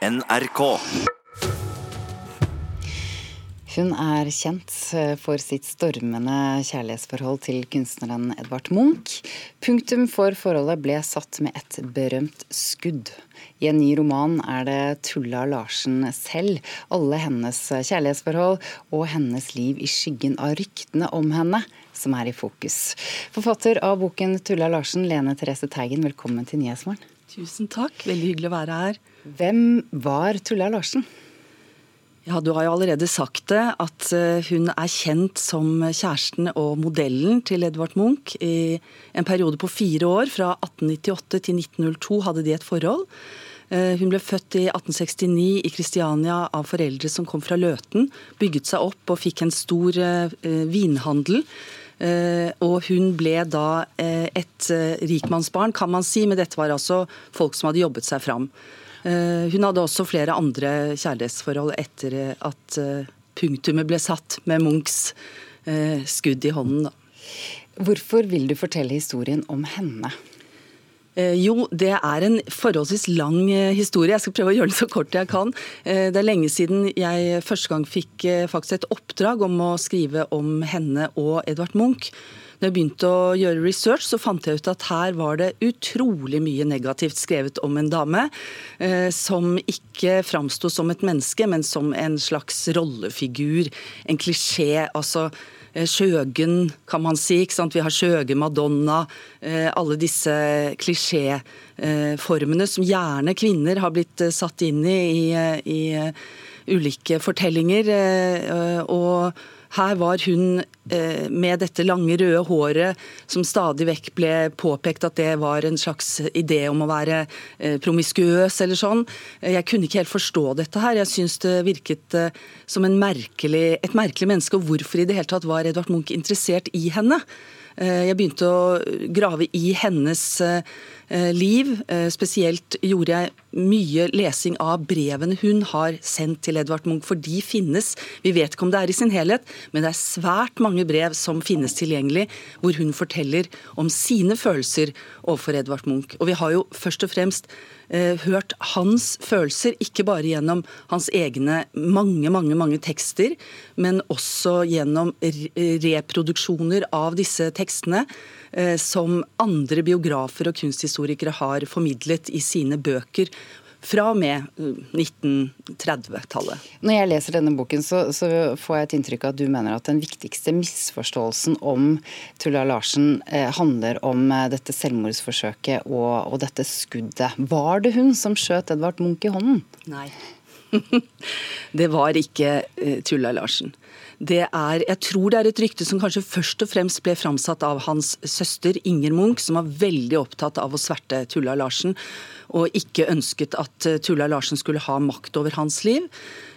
NRK. Hun er kjent eh, for sitt stormende kjærlighetsforhold til kunstneren Edvard Munch. Punktum for forholdet ble satt med et berømt skudd. I en ny roman er det Tulla Larsen selv, alle hennes kjærlighetsforhold og hennes liv i skyggen av ryktene om henne, som er i fokus. Forfatter av boken Tulla Larsen, Lene Therese Teigen, velkommen til Nyhetsmorgen. Tusen takk, veldig hyggelig å være her. Hvem var Tulla Larsen? Ja, Du har jo allerede sagt det, at eh, hun er kjent som kjæresten og modellen til Edvard Munch. I en periode på fire år, fra 1898 til 1902, hadde de et forhold. Eh, hun ble født i 1869 i Kristiania av foreldre som kom fra Løten. Bygget seg opp og fikk en stor eh, vinhandel. Og hun ble da et rikmannsbarn, kan man si, men dette var altså folk som hadde jobbet seg fram. Eh, hun hadde også flere andre kjærlighetsforhold etter at eh, punktumet ble satt med Munchs eh, skudd i hånden. Hvorfor vil du fortelle historien om henne? Jo, det er en forholdsvis lang historie. Jeg skal prøve å gjøre den så kort jeg kan. Det er lenge siden jeg første gang fikk faktisk et oppdrag om å skrive om henne og Edvard Munch. Når jeg begynte å gjøre research, så fant jeg ut at her var det utrolig mye negativt skrevet om en dame, eh, som ikke framsto som et menneske, men som en slags rollefigur, en klisjé. altså eh, Skjøgen, kan man si. Vi har Skjøge, Madonna. Eh, alle disse klisjéformene som gjerne kvinner har blitt satt inn i i, i ulike fortellinger. Og her var hun eh, med dette lange, røde håret som stadig vekk ble påpekt at det var en slags idé om å være eh, promiskuøs eller sånn. Jeg kunne ikke helt forstå dette her. Jeg syns det virket eh, som merkelig, et merkelig menneske. Og hvorfor i det hele tatt var Edvard Munch interessert i henne? Jeg begynte å grave i hennes liv. Spesielt gjorde jeg mye lesing av brevene hun har sendt til Edvard Munch, for de finnes. Vi vet ikke om det er i sin helhet, men det er svært mange brev som finnes tilgjengelig, hvor hun forteller om sine følelser overfor Edvard Munch. Og vi har jo først og fremst eh, hørt hans følelser, ikke bare gjennom hans egne mange, mange, mange tekster, men også gjennom reproduksjoner av disse tekstene eh, som andre biografer og kunsthistorikere har formidlet i sine bøker fra og med 1930-tallet. Uh, Når jeg leser denne boken, så, så, får jeg et inntrykk av at du mener at den viktigste misforståelsen om Tulla Larsen eh, handler om eh, dette selvmordsforsøket og, og, dette skuddet. Var det hun som skjøt Edvard Munch i hånden? Nei. det var ikke eh, Tulla Larsen. Det er, jeg tror det er et rykte som kanskje først og fremst ble framsatt av hans søster Inger Munch, som var veldig opptatt av å sverte Tulla Larsen og ikke ønsket at eh, Tulla Larsen skulle ha makt over hans liv.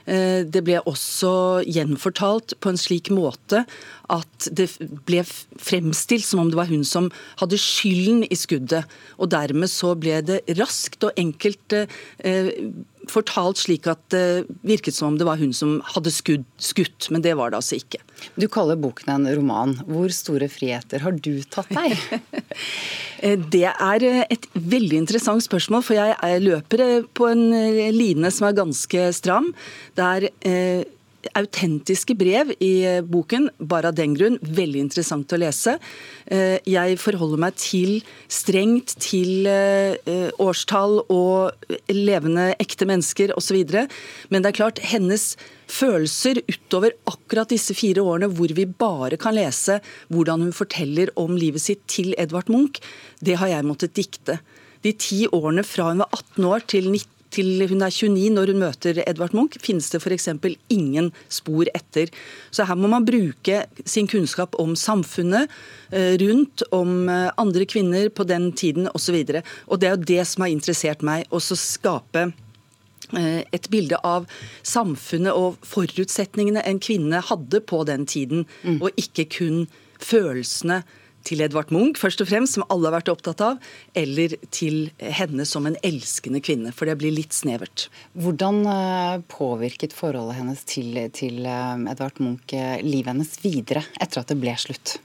Eh, det ble også gjenfortalt på en slik måte at det ble fremstilt som om det var hun som hadde skylden i skuddet. Og dermed så ble det raskt og enkelt eh, fortalt slik at det virket som om det var hun som hadde skudd, skutt, men det var det altså ikke. Du kaller boken en roman. Hvor store friheter har du tatt deg? Eh, det er eh, et veldig interessant spørsmål, for jeg løper eh, på en line som er ganske stram. Det er autentiske brev i eh, boken, bare av den grunn. Veldig interessant å lese. Eh, jeg forholder meg til strengt til eh, årstall og levende, ekte mennesker osv. Men det er klart, hennes følelser utover akkurat disse fire årene hvor vi bare kan lese hvordan hun forteller om livet sitt til Edvard Munch, det har jeg måttet dikte. De ti årene fra hun var 18 år til 19 til hun er 29 når hun møter Edvard Munch, finnes det f.eks. ingen spor etter. Så her må man bruke sin kunnskap om samfunnet eh, rundt, om eh, andre kvinner på den tiden osv. Og, så og det er jo det som har interessert meg. å skape eh, et bilde av samfunnet og forutsetningene en kvinne hadde på den tiden, mm. og ikke kun følelsene til Edvard Munch, først og fremst, som alle har vært opptatt av, eller til henne som en elskende kvinne, for det blir litt snevert. Hvordan eh, påvirket forholdet hennes til, til eh, Edvard Munch eh, livet hennes videre etter at det ble slutt?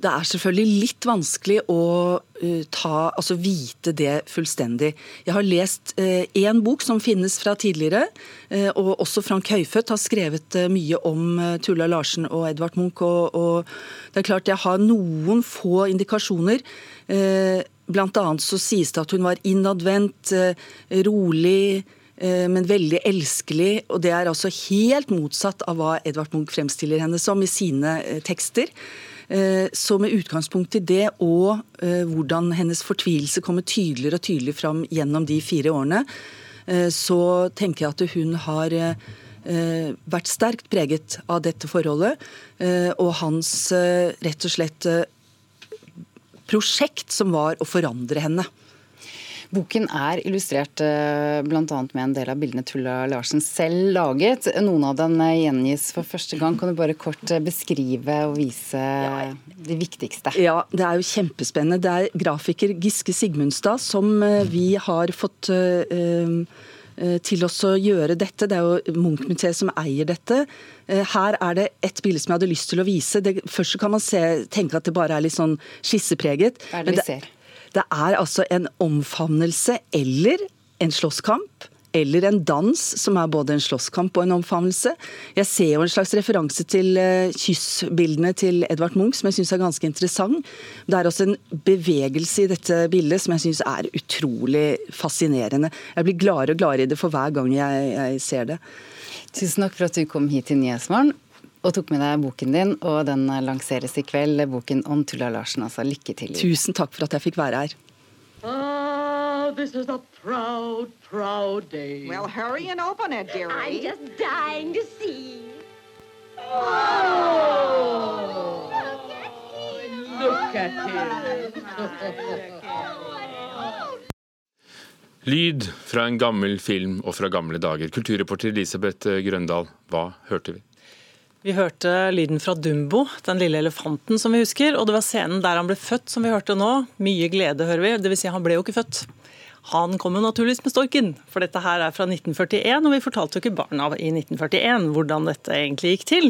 Det er selvfølgelig litt vanskelig å uh, ta, altså vite det fullstendig. Jeg har lest én uh, bok som finnes fra tidligere, uh, og også Frank Høyfødt har skrevet mye om Tulla Larsen og Edvard Munch. Og, og, det er klart jeg har noen få indikasjoner. Blant annet så sies det at hun var innadvendt, rolig men veldig elskelig. Og det er altså helt motsatt av hva Edvard Munch fremstiller henne som i sine tekster. Eh, så med utgangspunkt i det og eh, hvordan hennes fortvilelse kommer tydeligere og tydeligere fram gjennom de fire årene, eh, så tenker jeg at hun har vært sterkt preget av dette forholdet. Og hans rett og slett prosjekt som var å forandre henne. Boken er illustrert eh, bl.a. med en del av bildene Tulla Larsen selv laget. Noen av dem eh, gjengis for første gang. Kan du bare kort eh, beskrive og vise ja. det viktigste? Ja, det er jo kjempespennende. Det er grafiker Giske Sigmundstad som vi har fått til oss å gjøre dette. Det er jo Munch-museet som eier dette. Her er det et bilde som jeg hadde lyst til å vise. Det, først kan man se, tenke at det bare er litt sånn skissepreget. Hva er det vi ser? Det er altså en omfavnelse eller en slåsskamp. Eller en dans, som er både en slåsskamp og en omfavnelse. Jeg ser jo en slags referanse til uh, kyssbildene til Edvard Munch, som jeg syns er ganske interessant. Det er også en bevegelse i dette bildet som jeg syns er utrolig fascinerende. Jeg blir gladere og gladere i det for hver gang jeg, jeg ser det. Tusen takk for at du kom hit til Nyhetsmorgen og tok med deg boken din, og den lanseres i kveld. Boken om Tulla Larsen. Altså, lykke til. Tusen takk for at jeg fikk være her. Oh, this is a proud, proud day. Well, hurry and open it, dearie. I'm just dying to see. Oh! Look at him. Lyd fra en gammel film og fra gamle dager. Kulturreporter Elisabeth Grøndal, hva hørte vi? Vi hørte lyden fra Dumbo, den lille elefanten som vi husker. Og det var scenen der han ble født som vi hørte nå. Mye glede, hører vi. Dvs. Si han ble jo ikke født. Han kom jo naturligvis med storken, for dette her er fra 1941, og vi fortalte jo ikke barna i 1941 hvordan dette egentlig gikk til.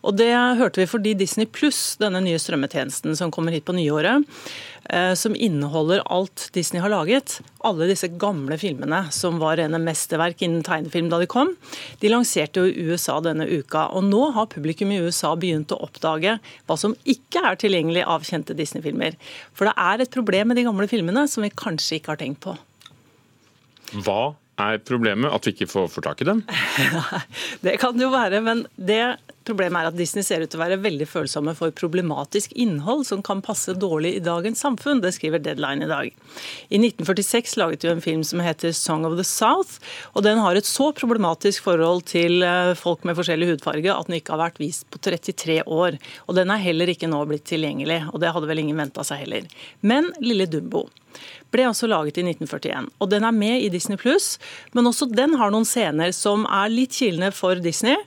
Og det hørte vi fordi Disney Pluss, denne nye strømmetjenesten som kommer hit på nyåret, som inneholder alt Disney har laget, alle disse gamle filmene som var rene mesterverk innen tegnefilm da de kom, de lanserte jo i USA denne uka. Og nå har publikum i USA begynt å oppdage hva som ikke er tilgjengelig av kjente Disney-filmer. For det er et problem med de gamle filmene som vi kanskje ikke har tenkt på. Hva er problemet? At vi ikke får, får tak i dem? det kan det jo være, men det Problemet er at Disney ser ut til å være veldig følsomme for problematisk innhold som kan passe dårlig i dagens samfunn. Det skriver Deadline i dag. I 1946 laget de en film som heter 'Song of the South'. og Den har et så problematisk forhold til eh, folk med forskjellig hudfarge at den ikke har vært vist på 33 år. Og Den er heller ikke nå blitt tilgjengelig, og det hadde vel ingen venta seg heller. Men Lille Dumbo ble altså laget i 1941. Og den er med i Disney pluss, men også den har noen scener som er litt kilende for Disney.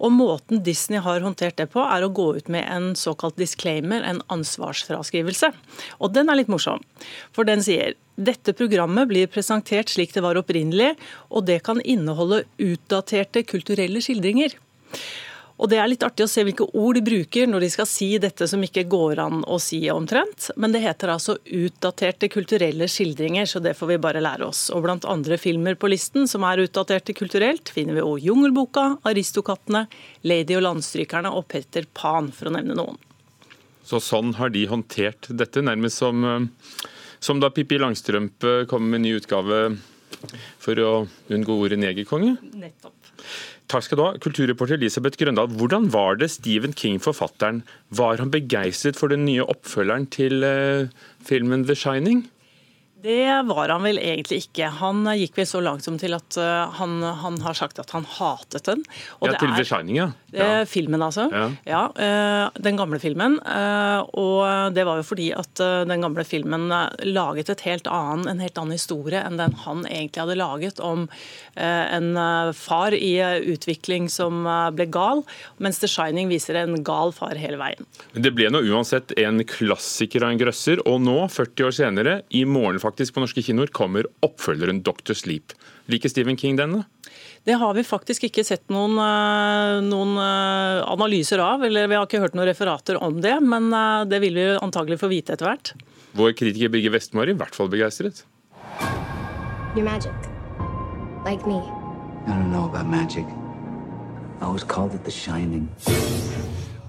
Og måten Disney har håndtert det på, er å gå ut med en såkalt disclaimer, en ansvarsfraskrivelse. Og den er litt morsom, for den sier dette programmet blir presentert slik det var opprinnelig, og det kan inneholde utdaterte kulturelle skildringer. Og Det er litt artig å se hvilke ord de bruker når de skal si dette som ikke går an å si omtrent. Men det heter altså utdaterte kulturelle skildringer, så det får vi bare lære oss. Og blant andre filmer på listen som er utdaterte kulturelt, finner vi òg Jungelboka, Aristokattene, Lady og landstrykerne og Petter Pan, for å nevne noen. Så sånn har de håndtert dette, nærmest som, eh, som da Pippi Langstrømpe kom med en ny utgave for å unngå ordet negerkonge? Nettopp. Takk skal du ha, kulturreporter Elisabeth Grøndal. Hvordan var det Stephen King, forfatteren, var han begeistret for den nye oppfølgeren til uh, filmen The Shining? Det var han vel egentlig ikke. Han gikk vel så langt som til at uh, han, han har sagt at han hatet den. Og ja, til The Shining, ja. Ja. Filmen, altså. Ja. ja uh, den gamle filmen. Uh, og det var jo fordi at den gamle filmen laget et helt annen, en helt annen historie enn den han egentlig hadde laget om en far i utvikling som ble gal, mens The Shining viser en gal far hele veien. Det ble nå uansett en klassiker av en grøsser, og nå, 40 år senere, i morgen faktisk på norske kinoer kommer oppfølgeren Dr. Sleep. Liker Stephen King denne? Det har vi faktisk ikke sett noen, eh, noen, eh, analyser av, eller vi har ikke hørt noen referater om det. Men eh, det vil vi antagelig få vite etter hvert. Vår kritiker Birger Vestmo er i hvert fall begeistret. You're magic. Like me. I don't know about magic. I always called it the shining.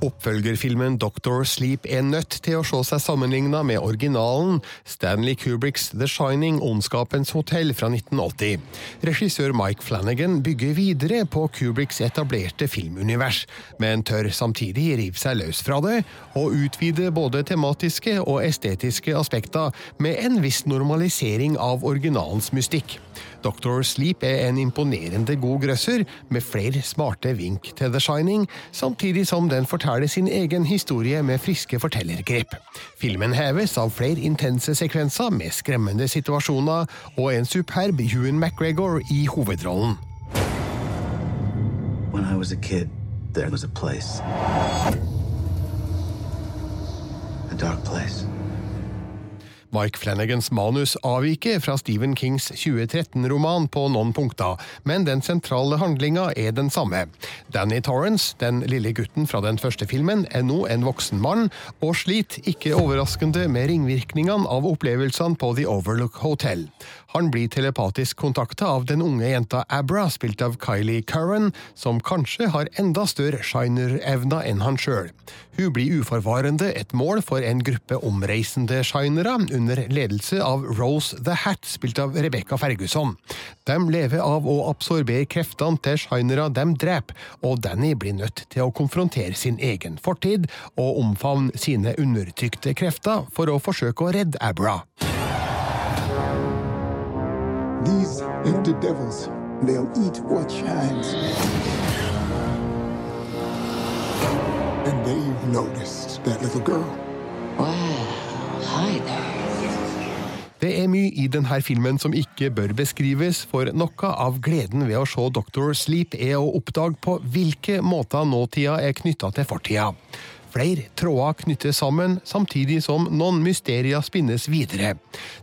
Oppfølgerfilmen Doctor Sleep er nødt til å se seg sammenligna med originalen Stanley Kubricks The Shining Ondskapens hotell fra 1980. Regissør Mike Flanagan bygger videre på Kubricks etablerte filmunivers, men tør samtidig rive seg løs fra det og utvide både tematiske og estetiske aspekter med en viss normalisering av originalens mystikk. Doctor Sleep er en imponerende god grøsser, med flere smarte vink til The Shining, samtidig som den forteller sin egen historie med friske fortellergrep. Filmen heves av flere intense sekvenser med skremmende situasjoner og en superb Ewan McGregor i hovedrollen. When I was a kid, there was a place. A dark place. Mike Flanagans manus avviker fra Stephen Kings 2013-roman på noen punkter, men den sentrale handlinga er den samme. Danny Torrance, den lille gutten fra den første filmen, er nå en voksen mann, og sliter ikke overraskende med ringvirkningene av opplevelsene på The Overlook Hotel. Han blir telepatisk kontakta av den unge jenta Abra, spilt av Kylie Curran, som kanskje har enda større shiner-evner enn han sjøl. Hun blir uforvarende et mål for en gruppe omreisende shinere under ledelse av Rose the Hat, spilt av Rebecca Ferguson. De lever av å absorbere kreftene til shinere de dreper, og Danny blir nødt til å konfrontere sin egen fortid og omfavne sine undertrykte krefter for å forsøke å redde Abra. These ain't the devils. They'll eat what shines. And they've noticed that little girl. Well, hi there. Det er mye i denne filmen som ikke bør beskrives, for noe av gleden ved å se Doctor Sleep er å oppdage på hvilke måter nåtida er knytta til fortida. Flere tråder knyttes sammen, samtidig som noen mysterier spinnes videre.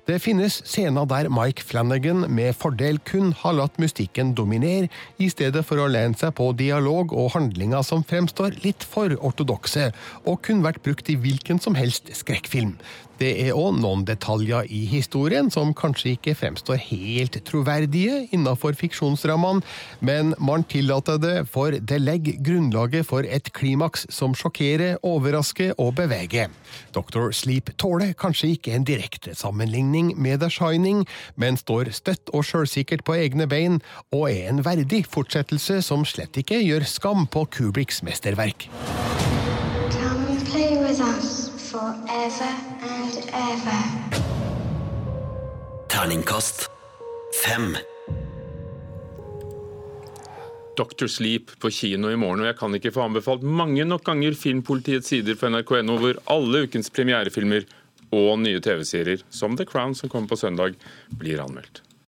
Det finnes scener der Mike Flanagan med fordel kun har latt mystikken dominere, i stedet for å lene seg på dialog og handlinger som fremstår litt for ortodokse, og kunne vært brukt i hvilken som helst skrekkfilm. Det er òg noen detaljer i historien som kanskje ikke fremstår helt troverdige innenfor fiksjonsrammene, men man tillater det, for det legger grunnlaget for et klimaks som sjokkerer, overrasker og beveger. Dr. Sleep tåler kanskje ikke en direkte sammenligning med The Shining, men står støtt og sjølsikkert på egne bein, og er en verdig fortsettelse som slett ikke gjør skam på Kubriks mesterverk. Come play with us forever and ever. Terningkast fem. Dr. Sleep på kino i morgen, og jeg kan ikke få anbefalt mange nok ganger Filmpolitiets sider på nrk.no, hvor alle ukens premierefilmer og nye TV-serier, som The Crown som kommer på søndag, blir anmeldt.